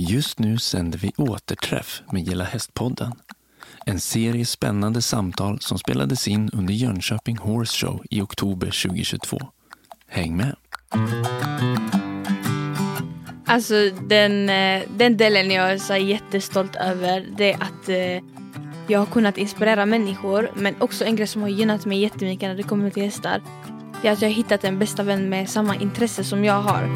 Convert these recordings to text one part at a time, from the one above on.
Just nu sänder vi Återträff med Gilla Hästpodden. En serie spännande samtal som spelades in under Jönköping Horse Show i oktober 2022. Häng med! Alltså den, eh, den delen jag är jättestolt över det är att eh, jag har kunnat inspirera människor men också en grej som har gynnat mig jättemycket när det kommer till hästar det är att jag har hittat en bästa vän med samma intresse som jag har.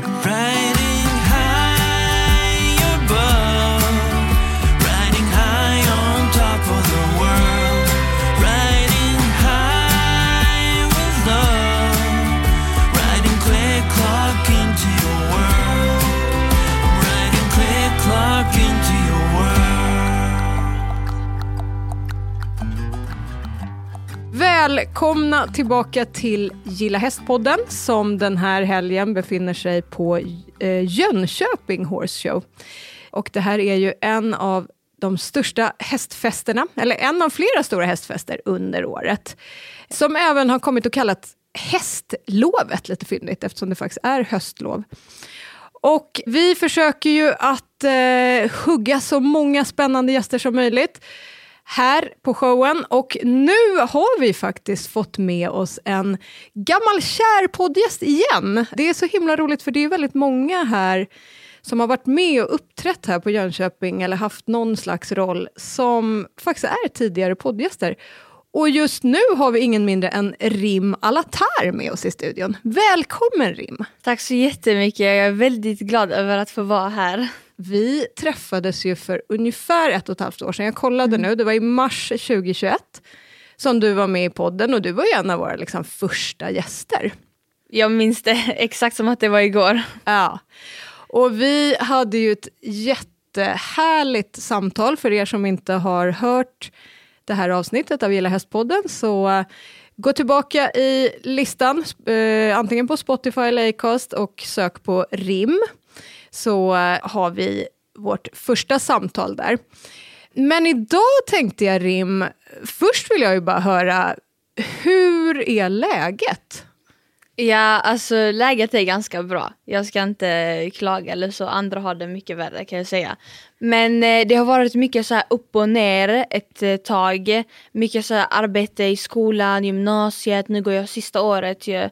Välkomna tillbaka till Gilla Hästpodden som den här helgen befinner sig på eh, Jönköping Horse Show. Och det här är ju en av de största hästfesterna, eller en av flera stora hästfester under året. Som även har kommit att kallas hästlovet, lite fyndigt eftersom det faktiskt är höstlov. Och vi försöker ju att eh, hugga så många spännande gäster som möjligt här på showen. Och nu har vi faktiskt fått med oss en gammal kär poddgäst igen. Det är så himla roligt för det är väldigt många här som har varit med och uppträtt här på Jönköping eller haft någon slags roll som faktiskt är tidigare poddgäster. Och just nu har vi ingen mindre än Rim Alatar med oss i studion. Välkommen Rim! Tack så jättemycket, jag är väldigt glad över att få vara här. Vi träffades ju för ungefär ett och ett halvt år sedan. Jag kollade nu, det var i mars 2021 som du var med i podden och du var ju en av våra liksom, första gäster. Jag minns det exakt som att det var igår. Ja. Och vi hade ju ett jättehärligt samtal för er som inte har hört det här avsnittet av Gilla Hästpodden så uh, gå tillbaka i listan, uh, antingen på Spotify eller Acast och sök på RIM så eh, har vi vårt första samtal där. Men idag tänkte jag Rim, först vill jag ju bara höra, hur är läget? Ja, alltså läget är ganska bra. Jag ska inte klaga eller så, andra har det mycket värre kan jag säga. Men eh, det har varit mycket så här upp och ner ett eh, tag. Mycket så här arbete i skolan, gymnasiet, nu går jag sista året ju.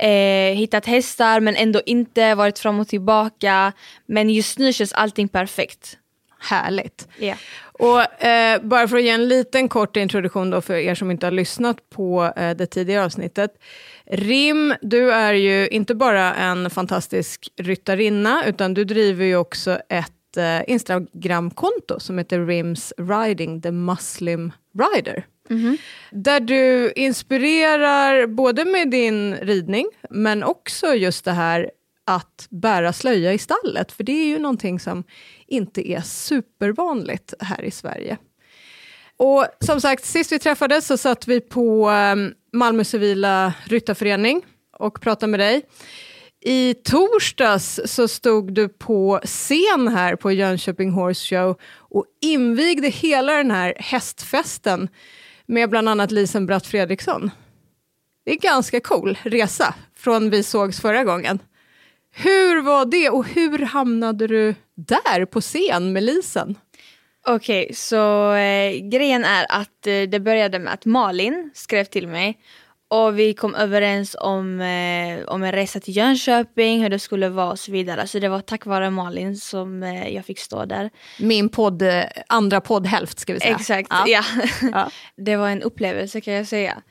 Eh, hittat hästar men ändå inte, varit fram och tillbaka. Men just nu känns allting perfekt. Härligt. Yeah. Och eh, bara för att ge en liten kort introduktion då för er som inte har lyssnat på eh, det tidigare avsnittet. Rim, du är ju inte bara en fantastisk ryttarinna, utan du driver ju också ett eh, Instagramkonto som heter Rims Riding the Muslim Rider. Mm-hmm. Där du inspirerar både med din ridning, men också just det här att bära slöja i stallet, för det är ju någonting som inte är supervanligt här i Sverige. Och som sagt, sist vi träffades så satt vi på ehm, Malmö civila ryttarförening och pratade med dig. I torsdags så stod du på scen här på Jönköping Horse Show och invigde hela den här hästfesten med bland annat Lisen Bratt Fredriksson. Det är en ganska cool resa från vi sågs förra gången. Hur var det och hur hamnade du där på scen med Lisen? Okej, så eh, grejen är att eh, det började med att Malin skrev till mig och vi kom överens om, eh, om en resa till Jönköping, hur det skulle vara och så vidare. Så det var tack vare Malin som eh, jag fick stå där. Min podd, eh, andra poddhälft ska vi säga. Exakt, Ja. ja. Ja. det var en upplevelse kan jag säga.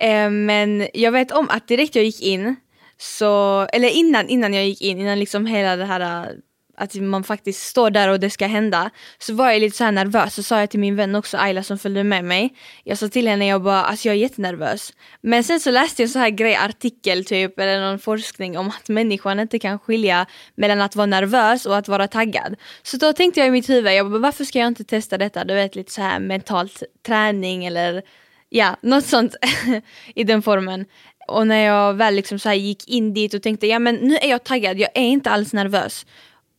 Eh, men jag vet om att direkt jag gick in, så, eller innan, innan jag gick in, innan liksom hela det här eh, att man faktiskt står där och det ska hända, så var jag lite så här nervös. Så sa jag till min vän också, Ayla som följde med mig. Jag sa till henne, jag bara, alltså jag är jättenervös. Men sen så läste jag en så här grej, artikel typ, eller någon forskning om att människan inte kan skilja mellan att vara nervös och att vara taggad. Så då tänkte jag i mitt huvud, jag bara, varför ska jag inte testa detta? Du vet lite så här mentalt träning eller ja, något sånt i den formen. Och när jag väl liksom så här gick in dit och tänkte, ja men nu är jag taggad, jag är inte alls nervös.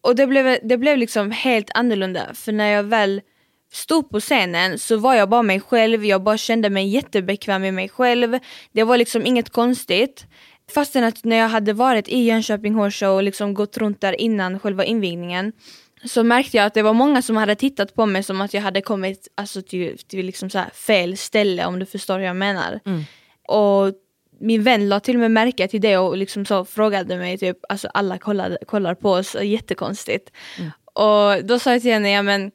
Och det blev, det blev liksom helt annorlunda, för när jag väl stod på scenen så var jag bara mig själv, jag bara kände mig jättebekväm med mig själv. Det var liksom inget konstigt. Fastän att när jag hade varit i Jönköping Horse och liksom gått runt där innan själva invigningen så märkte jag att det var många som hade tittat på mig som att jag hade kommit alltså, till, till liksom så fel ställe om du förstår hur jag menar. Och min vän la till och med märke till det och liksom så frågade mig typ, alltså alla kollade, kollar på oss, och jättekonstigt. Och då sa jag till henne, ja men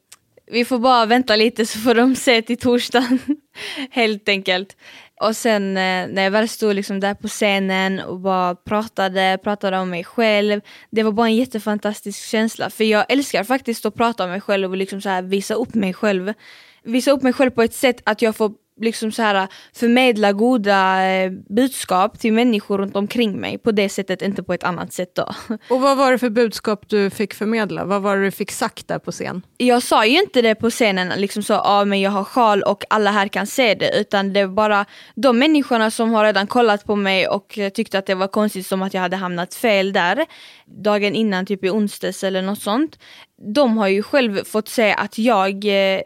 vi får bara vänta lite så får de se till torsdagen. Helt enkelt. Och sen eh, när jag väl stod liksom där på scenen och bara pratade, pratade om mig själv. Det var bara en jättefantastisk känsla. För jag älskar faktiskt att prata om mig själv och liksom så här visa upp mig själv. Visa upp mig själv på ett sätt att jag får liksom så här förmedla goda eh, budskap till människor runt omkring mig på det sättet, inte på ett annat sätt då. Och vad var det för budskap du fick förmedla? Vad var det du fick sagt där på scen? jag sa ju inte det på scenen, liksom så, ah, men jag har sjal och alla här kan se det, utan det var bara de människorna som har redan kollat på mig och tyckte att det var konstigt som att jag hade hamnat fel där, dagen innan, typ i onsdags eller något sånt. De har ju själv fått se att jag, eh,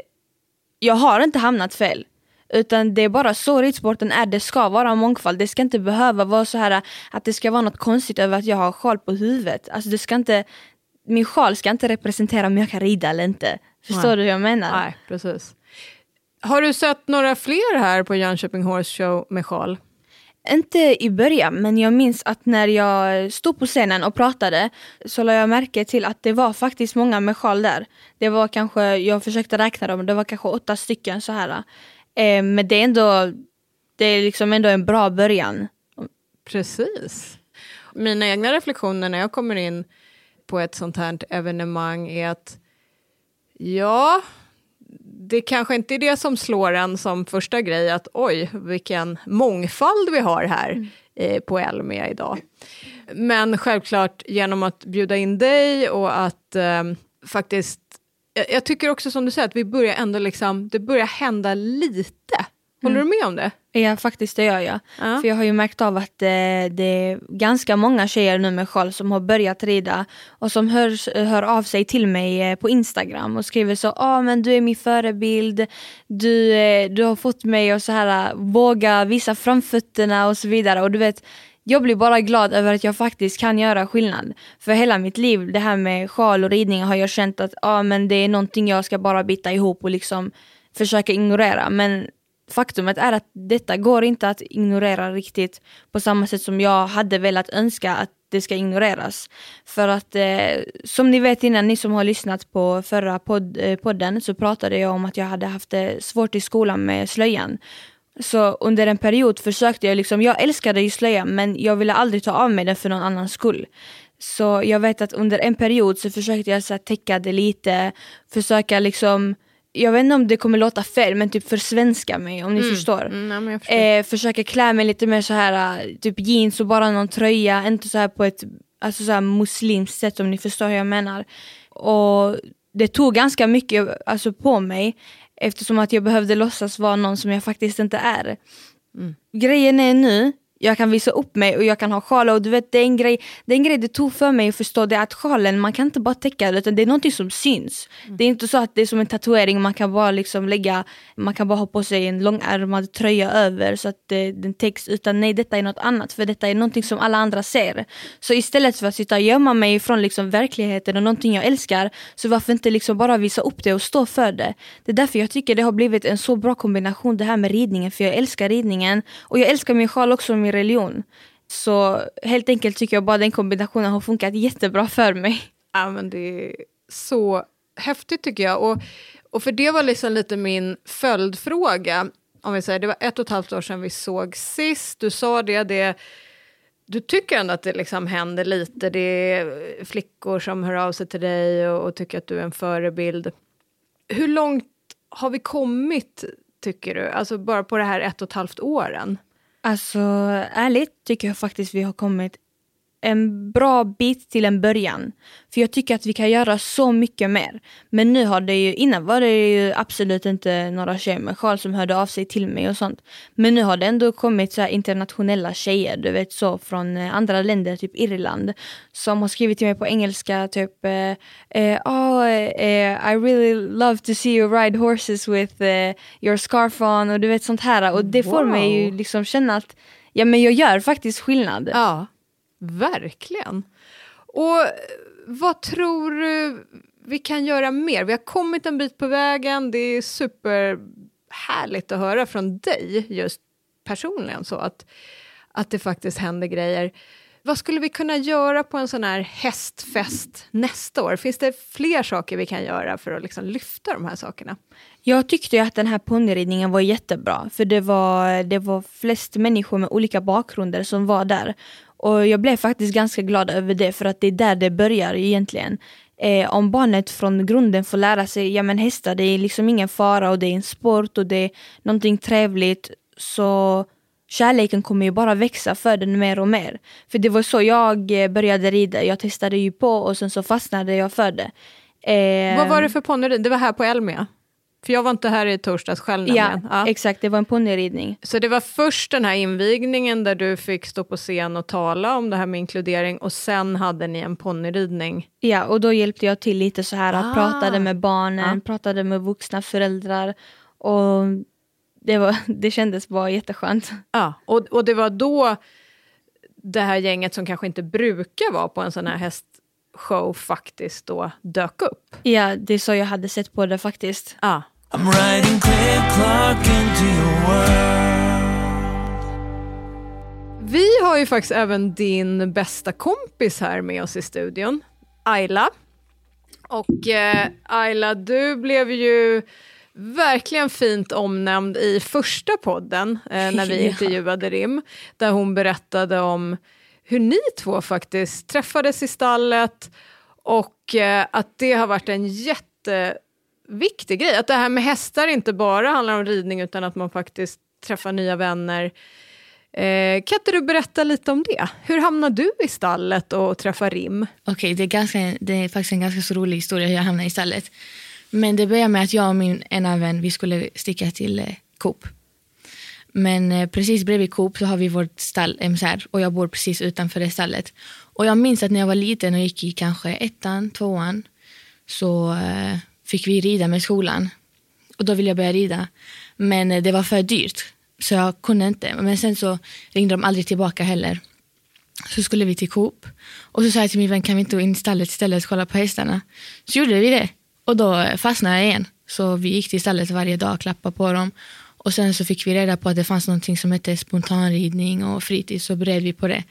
jag har inte hamnat fel. Utan det är bara så ridsporten är, det ska vara mångfald. Det ska inte behöva vara så här att det ska vara något konstigt över att jag har sjal på huvudet. Alltså det ska inte, min sjal ska inte representera om jag kan rida eller inte. Förstår Nej. du hur jag menar? Nej, precis. Har du sett några fler här på Jönköping Horse Show med sjal? Inte i början, men jag minns att när jag stod på scenen och pratade så lade jag märke till att det var faktiskt många med sjal där. Det var kanske, jag försökte räkna dem, det var kanske åtta stycken så här. Eh, men det är ändå, det är liksom ändå en bra början. Precis. Mina egna reflektioner när jag kommer in på ett sånt här evenemang är att ja, det kanske inte är det som slår en som första grej att oj, vilken mångfald vi har här eh, på Elmia idag. Men självklart genom att bjuda in dig och att eh, faktiskt, jag, jag tycker också som du säger att vi börjar ändå liksom, det börjar hända lite. Håller du med om det? Ja faktiskt det gör jag. Ja. För jag har ju märkt av att eh, det är ganska många tjejer nu med sjal som har börjat rida och som hör, hör av sig till mig eh, på Instagram och skriver så ah, men du är min förebild, du, eh, du har fått mig att så här, våga visa framfötterna och så vidare och du vet jag blir bara glad över att jag faktiskt kan göra skillnad. För hela mitt liv, det här med sjal och ridning har jag känt att ah, men det är någonting jag ska bara bita ihop och liksom försöka ignorera. Men faktumet är att detta går inte att ignorera riktigt på samma sätt som jag hade velat önska att det ska ignoreras. För att eh, som ni vet innan, ni som har lyssnat på förra podd, eh, podden så pratade jag om att jag hade haft det svårt i skolan med slöjan. Så under en period försökte jag liksom, jag älskade ju slöjan men jag ville aldrig ta av mig den för någon annans skull. Så jag vet att under en period så försökte jag så här, täcka det lite, försöka liksom jag vet inte om det kommer låta fel men typ försvenska mig om ni förstår. Mm, nej, men jag förstår. Eh, försöka klä mig lite mer så här typ jeans och bara någon tröja, inte så här på ett alltså så här muslimskt sätt om ni förstår hur jag menar. Och det tog ganska mycket alltså, på mig eftersom att jag behövde låtsas vara någon som jag faktiskt inte är. Grejen är nu, jag kan visa upp mig och jag kan ha sjal och du vet det är en grej det, är en grej det tog för mig att förstå det att sjalen man kan inte bara täcka det utan det är någonting som syns. Det är inte så att det är som en tatuering man kan bara liksom lägga, man kan bara ha på sig en långärmad tröja över så att det, den täcks utan nej detta är något annat för detta är någonting som alla andra ser. Så istället för att sitta och gömma mig från liksom verkligheten och någonting jag älskar så varför inte liksom bara visa upp det och stå för det. Det är därför jag tycker det har blivit en så bra kombination det här med ridningen för jag älskar ridningen och jag älskar min sjal också min religion. Så helt enkelt tycker jag bara den kombinationen har funkat jättebra för mig. Ja, men det är så häftigt tycker jag. Och, och för det var liksom lite min följdfråga. Om vi säger, det var ett och ett halvt år sedan vi såg sist. Du sa det, det du tycker ändå att det liksom händer lite. Det är flickor som hör av sig till dig och, och tycker att du är en förebild. Hur långt har vi kommit, tycker du? Alltså bara på det här ett och ett halvt åren? Alltså ärligt tycker jag faktiskt vi har kommit en bra bit till en början. För jag tycker att vi kan göra så mycket mer. Men nu har det ju, innan var det ju absolut inte några tjejer med sjal som hörde av sig till mig och sånt. Men nu har det ändå kommit så internationella tjejer, du vet så från eh, andra länder, typ Irland. Som har skrivit till mig på engelska typ eh, eh, oh, eh, I really love to see you ride horses with eh, your scarf on och du vet sånt här. Och det får mig ju Wow. liksom känna att ja men jag gör faktiskt skillnad. Ja, verkligen. Och eh, vad tror du vi kan göra mer? Vi har kommit en bit på vägen, det är superhärligt att höra från dig just personligen så att, att det faktiskt händer grejer. Vad skulle vi kunna göra på en sån här hästfest nästa år? Finns det fler saker vi kan göra för att liksom lyfta de här sakerna? Jag tyckte ju att den här ponnyridningen var jättebra för det var, det var flest människor med olika bakgrunder som var där. Och jag blev faktiskt ganska glad över det för att det är där det börjar egentligen. Eh, om barnet från grunden får lära sig, ja men hästar det är liksom ingen fara och det är en sport och det är någonting trevligt så kärleken kommer ju bara växa för den mer och mer. För det var så jag eh, började rida, jag testade ju på och sen så fastnade jag för det. Eh, Vad var det för ponnyrid? Det var här på Elmia? För jag var inte här i torsdags själv Ja. Ja. exakt, det var en ponnyridning. Så det var först den här invigningen där du fick stå på scen och tala om det här med inkludering och sen hade ni en ponnyridning. Ja, och då hjälpte jag till lite så här, Ah. pratade med barnen, Ja. pratade med vuxna föräldrar och det, var, det kändes bara jätteskönt. Ja, och, och det var då det här gänget som kanske inte brukar vara på en sån här hästshow faktiskt då dök upp. Ja, det är så jag hade sett på det faktiskt. Ja. I'm riding clear clock into your world. Vi har ju faktiskt även din bästa kompis här med oss i studion, Ayla. Och eh, Ayla, du blev ju verkligen fint omnämnd i första podden eh, när vi intervjuade Rim, där hon berättade om hur ni två faktiskt träffades i stallet och eh, att det har varit en jätteviktig grej. Att det här med hästar inte bara handlar om ridning utan att man faktiskt träffar nya vänner. Eh, kan inte du berätta lite om det? Hur hamnade du i stallet och träffade Rim? Okej, det, är ganska, det är faktiskt en ganska så rolig historia hur jag hamnade i stallet. Men det började med att jag och min ena vän vi skulle sticka till eh, Coop. Men eh, precis bredvid Coop så har vi vårt stall MSR och jag bor precis utanför det stallet. Och jag minns att när jag var liten och gick i kanske ettan, tvåan så eh, fick vi rida med skolan. Och då ville jag börja rida. Men eh, det var för dyrt så jag kunde inte. Men sen så ringde de aldrig tillbaka heller. Så skulle vi till Coop. Och så sa jag till min vän, kan vi inte gå in i stallet istället och kolla på hästarna? Så gjorde vi det. Och då fastnade jag igen. Så vi gick till stallet varje dag och klappade på dem. Och sen så fick vi reda på att det fanns någonting som hette spontanridning och fritid, så började vi på det.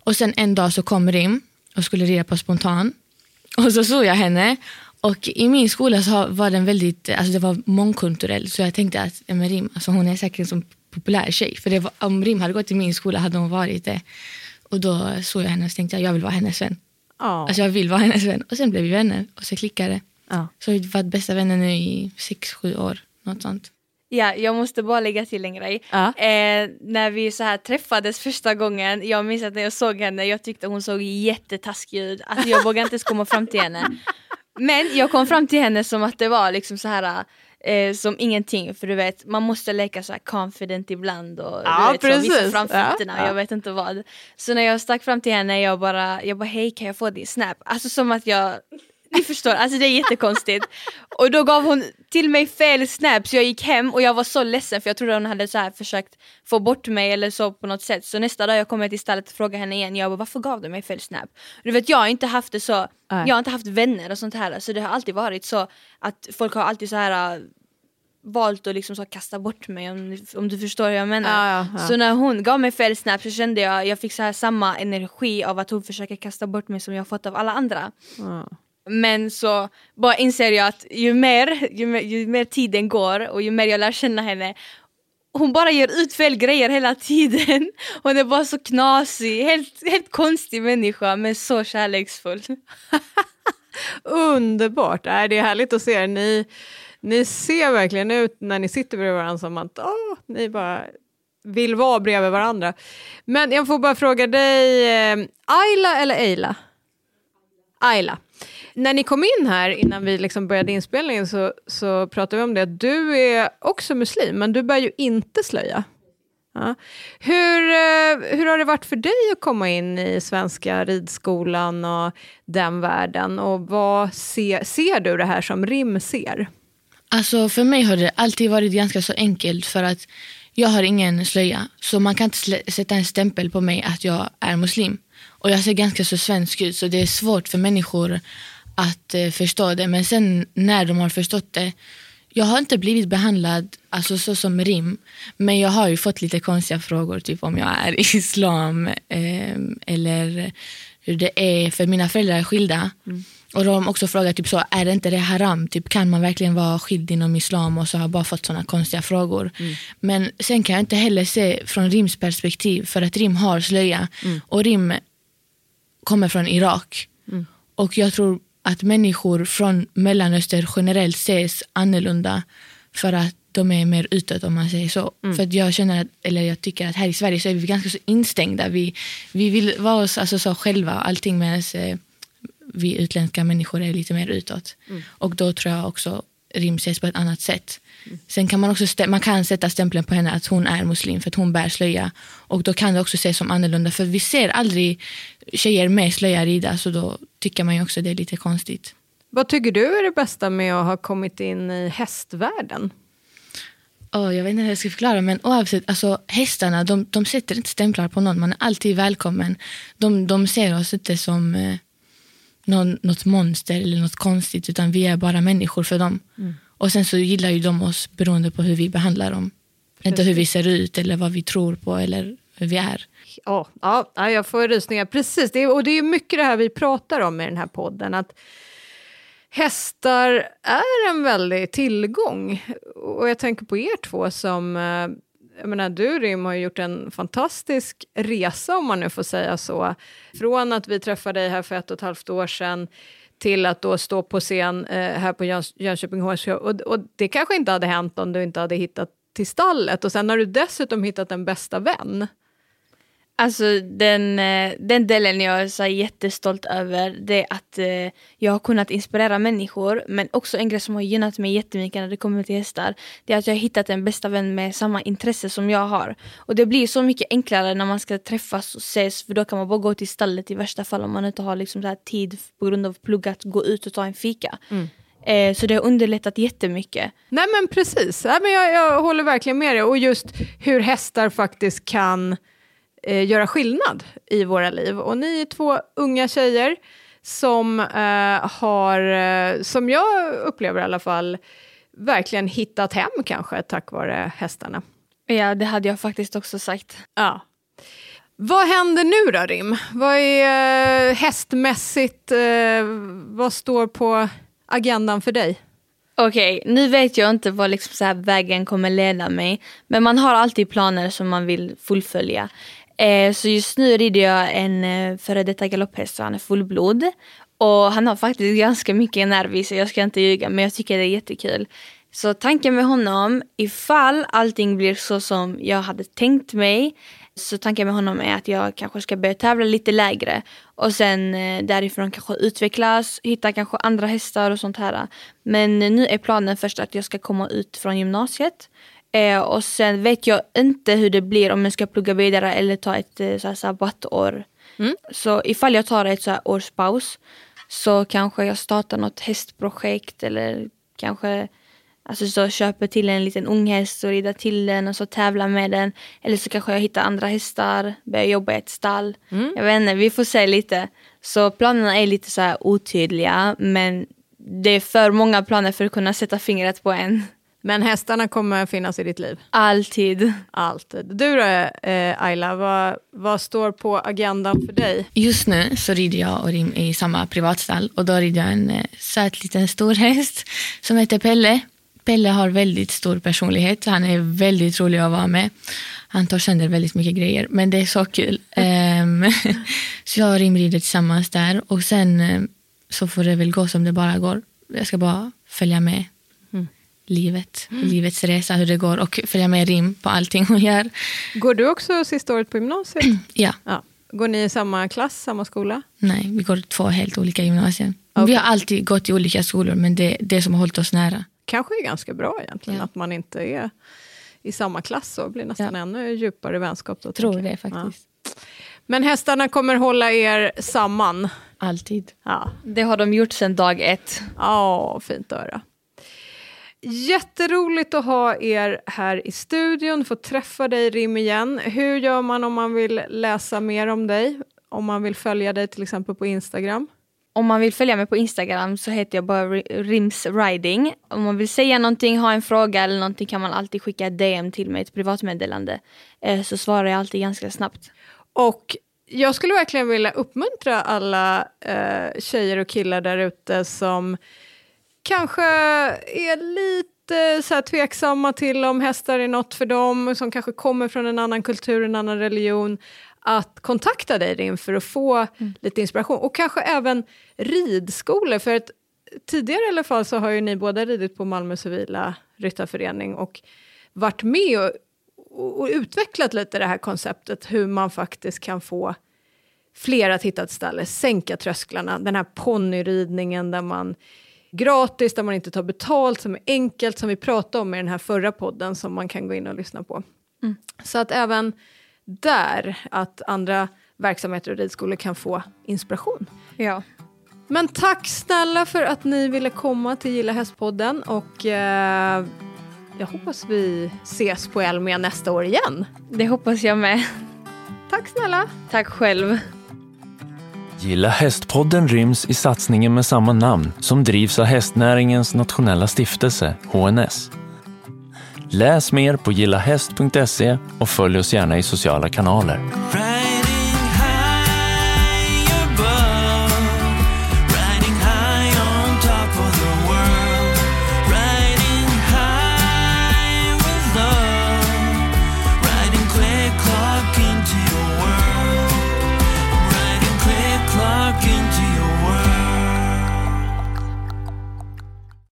Och sen en dag så kom Rim och skulle rida på spontan. Och så såg jag henne. Och i min skola så var den väldigt, alltså det var mångkulturell. Så jag tänkte att ja, men Rim, alltså hon är säkert en sån populär tjej. För det var, om Rim hade gått i min skola hade hon varit det. Och då såg jag henne och tänkte jag, jag vill vara hennes vän. Ja. Alltså jag vill vara hennes vän. Och sen blev vi vänner och så klickade det. ja. Så vi varit bästa vänner nu i sex, sju år. Något sånt. Ja, jag måste bara lägga till en grej. Ja. Eh, när vi så här träffades första gången, jag minns att när jag såg henne, jag tyckte hon såg jättetaskig ut. Alltså jag vågade inte ens komma fram till henne. Men jag kom fram till henne som att det var liksom så här eh, som ingenting, för du vet man måste leka så här confident ibland och Ja, du vet, så, visa precis. framfötterna Ja, ja. jag vet inte vad. Så när jag stack fram till henne, jag bara, jag bara hej kan jag få din snap? Alltså som att jag ni förstår, alltså det är jättekonstigt. Och då gav hon till mig fel snap så jag gick hem och jag var så ledsen för jag trodde hon hade så här försökt få bort mig eller så på något sätt. Så nästa dag jag kommer till stallet och frågar henne igen, jag bara varför gav du mig fel snap? Du vet jag har inte haft det så, jag har inte haft vänner och sånt här så det har alltid varit så att folk har alltid så här äh, valt att liksom så kasta bort mig om, om du förstår hur jag menar. Ja, ja, ja. Så när hon gav mig fel snap så kände jag, jag fick så här samma energi av att hon försöker kasta bort mig som jag fått av alla andra. Men så bara inser jag att ju mer, ju, mer, ju mer tiden går och ju mer jag lär känna henne hon bara gör ut fel grejer hela tiden. Hon är bara så knasig, helt, helt konstig människa men så kärleksfull. Underbart! äh, det är härligt att se er. Ni, ni ser verkligen ut när ni sitter bredvid varandra som att åh, ni bara vill vara bredvid varandra. Men jag får bara fråga dig, eh, Ayla eller Eila? Ayla. När ni kom in här innan vi liksom började inspelningen så, så pratade vi om det du är också muslim men du bär ju inte slöja. Ja. Hur, eh, hur har det varit för dig att komma in i svenska ridskolan och den världen? Och vad se, ser du det här som Rim ser? Alltså för mig har det alltid varit ganska så enkelt för att jag har ingen slöja. Så man kan inte sätta en stämpel på mig att jag är muslim. Och jag ser ganska så svensk ut så det är svårt för människor att eh, förstå det. Men sen när de har förstått det, jag har inte blivit behandlad alltså, så som rim, men jag har ju fått lite konstiga frågor, typ om jag är islam eh, eller hur det är, för mina föräldrar är skilda. Och de har också frågat typ så, är det inte det haram? Typ, kan man verkligen vara skild inom islam? Och så har jag bara fått såna konstiga frågor. Men sen kan jag inte heller se från Rims perspektiv, för att Rim har slöja. Och Rim kommer från Irak. Och jag tror att människor från Mellanöstern generellt ses annorlunda för att de är mer utåt om man säger så. För att jag känner att, eller jag tycker att här i Sverige så är vi ganska så instängda. Vi, vi vill vara oss alltså, så själva, allting medan eh, vi utländska människor är lite mer utåt. Och då tror jag också Rim ses på ett annat sätt. Sen kan man också man kan sätta stämpeln på henne att hon är muslim för att hon bär slöja. Och då kan det också ses som annorlunda för vi ser aldrig tjejer med slöja rida så då tycker man ju också det är lite konstigt. Vad tycker du är det bästa med att ha kommit in i hästvärlden? Åh, jag vet inte hur jag ska förklara, men oavsett, alltså, hästarna de, de sätter inte stämplar på någon. Man är alltid välkommen. De, de ser oss inte som eh, någon, något monster eller något konstigt, utan vi är bara människor för dem. Och sen så gillar ju de oss beroende på hur vi behandlar dem. Inte hur vi ser ut eller vad vi tror på eller hur vi är. Ja, ja, ja, jag får rysningar. Precis, det är, och det är mycket det här vi pratar om i den här podden. Att hästar är en väldig tillgång. Och jag tänker på er två som... Jag menar, du Rim har ju gjort en fantastisk resa om man nu får säga så. Från att vi träffade dig här för ett och ett halvt år sedan till att då stå på scen eh, här på Jöns- Jönköping Horse Och, och det kanske inte hade hänt om du inte hade hittat till stallet. Och sen har du dessutom hittat en bästa vän. Alltså den, eh, den delen jag är så jättestolt över det är att eh, jag har kunnat inspirera människor men också en grej som har gynnat mig jättemycket när det kommer till hästar det är att jag har hittat en bästa vän med samma intresse som jag har. Och det blir så mycket enklare när man ska träffas och ses för då kan man bara gå till stallet i värsta fall om man inte har liksom så tid på grund av plugg att gå ut och ta en fika. Eh, så det har underlättat jättemycket. Nej men precis, Nej, men jag, jag håller verkligen med dig. Och just hur hästar faktiskt kan eh, göra skillnad i våra liv. Och ni är två unga tjejer som eh, har, eh, som jag upplever i alla fall, verkligen hittat hem kanske tack vare hästarna. Ja det hade jag faktiskt också sagt. Ja. Vad händer nu då Rim? Vad är eh, hästmässigt, eh, vad står på agendan för dig? Okej, nu vet jag inte vad liksom så här vägen kommer leda mig. Men man har alltid planer som man vill fullfölja. Eh, så just nu rider jag en eh, före detta galopphäst så han är fullblod. Och han har faktiskt ganska mycket nerv i sig, jag ska inte ljuga men jag tycker det är jättekul. Så tanken med honom, ifall allting blir så som jag hade tänkt mig så tanken med honom är att jag kanske ska börja tävla lite lägre och sen eh, därifrån kanske utvecklas, hitta kanske andra hästar och sånt här. Men nu är planen först att jag ska komma ut från gymnasiet eh, och sen vet jag inte hur det blir om jag ska plugga vidare eller ta ett eh, så här, sabbatår. Så ifall jag tar ett så här års paus så kanske jag startar något hästprojekt eller kanske Alltså så köper till en liten unghäst och rider till den och så tävlar med den. Eller så kanske jag hittar andra hästar, börjar jobba i ett stall. Jag vet inte, vi får se lite. Så planerna är lite så otydliga men det är för många planer för att kunna sätta fingret på en. Men hästarna kommer finnas i ditt liv? Alltid. Alltid. Du då, eh, Ayla, vad, vad står på agendan för dig? Just nu så rider jag och Rim i samma privatstall och då rider jag en eh, söt liten stor häst som heter Pelle. Pelle har väldigt stor personlighet, han är väldigt rolig att vara med. Han tar sönder väldigt mycket grejer, men det är så kul. Ehm, så jag och Rim rider tillsammans där och sen eh, så får det väl gå som det bara går. Jag ska bara följa med livet, livets resa, hur det går och följa med Rim på allting hon gör. Går du också sista året på gymnasiet? Ja. ja. Går ni i samma klass, samma skola? Nej, vi går två helt olika gymnasier. Okej. Vi har alltid gått i olika skolor, men det är det som har hållit oss nära. Kanske är ganska bra egentligen Ja. att man inte är i samma klass och blir nästan Ja. ännu djupare vänskap. Då, Tror det jag. faktiskt. Ja. Men hästarna kommer hålla er samman. Alltid. Ja, Det har de gjort sedan dag ett. Ja, fint att höra. Jätteroligt att ha er här i studion, få träffa dig Rim igen. Hur gör man om man vill läsa mer om dig? Om man vill följa dig till exempel på Instagram? om man vill följa mig på Instagram så heter jag bara Ri- Rims Riding. Om man vill säga någonting, ha en fråga eller någonting kan man alltid skicka ett DM till mig, ett privatmeddelande. Eh, så svarar jag alltid ganska snabbt. Och jag skulle verkligen vilja uppmuntra alla eh, tjejer och killar där ute som kanske är lite så här tveksamma till om hästar är något för dem, som kanske kommer från en annan kultur, en annan religion, att kontakta dig Rim för att få lite inspiration. Och kanske även ridskolor, för att tidigare i alla fall så har ju ni båda ridit på Malmö civila ryttarförening och varit med och, och, och utvecklat lite det här konceptet hur man faktiskt kan få fler att hitta ett ställe, sänka trösklarna, den här ponnyridningen där man gratis, där man inte tar betalt, som är enkelt, som vi pratade om i den här förra podden som man kan gå in och lyssna på. Så att även där, att andra verksamheter och ridskolor kan få inspiration. Ja. Men tack snälla för att ni ville komma till Gilla Hästpodden och eh, jag hoppas vi ses på Elmia nästa år igen. Det hoppas jag med. Tack snälla! Tack själv. Gilla hästpodden ryms i satsningen med samma namn som drivs av hästnäringens nationella stiftelse, HNS. Läs mer på gillahäst.se och följ oss gärna i sociala kanaler.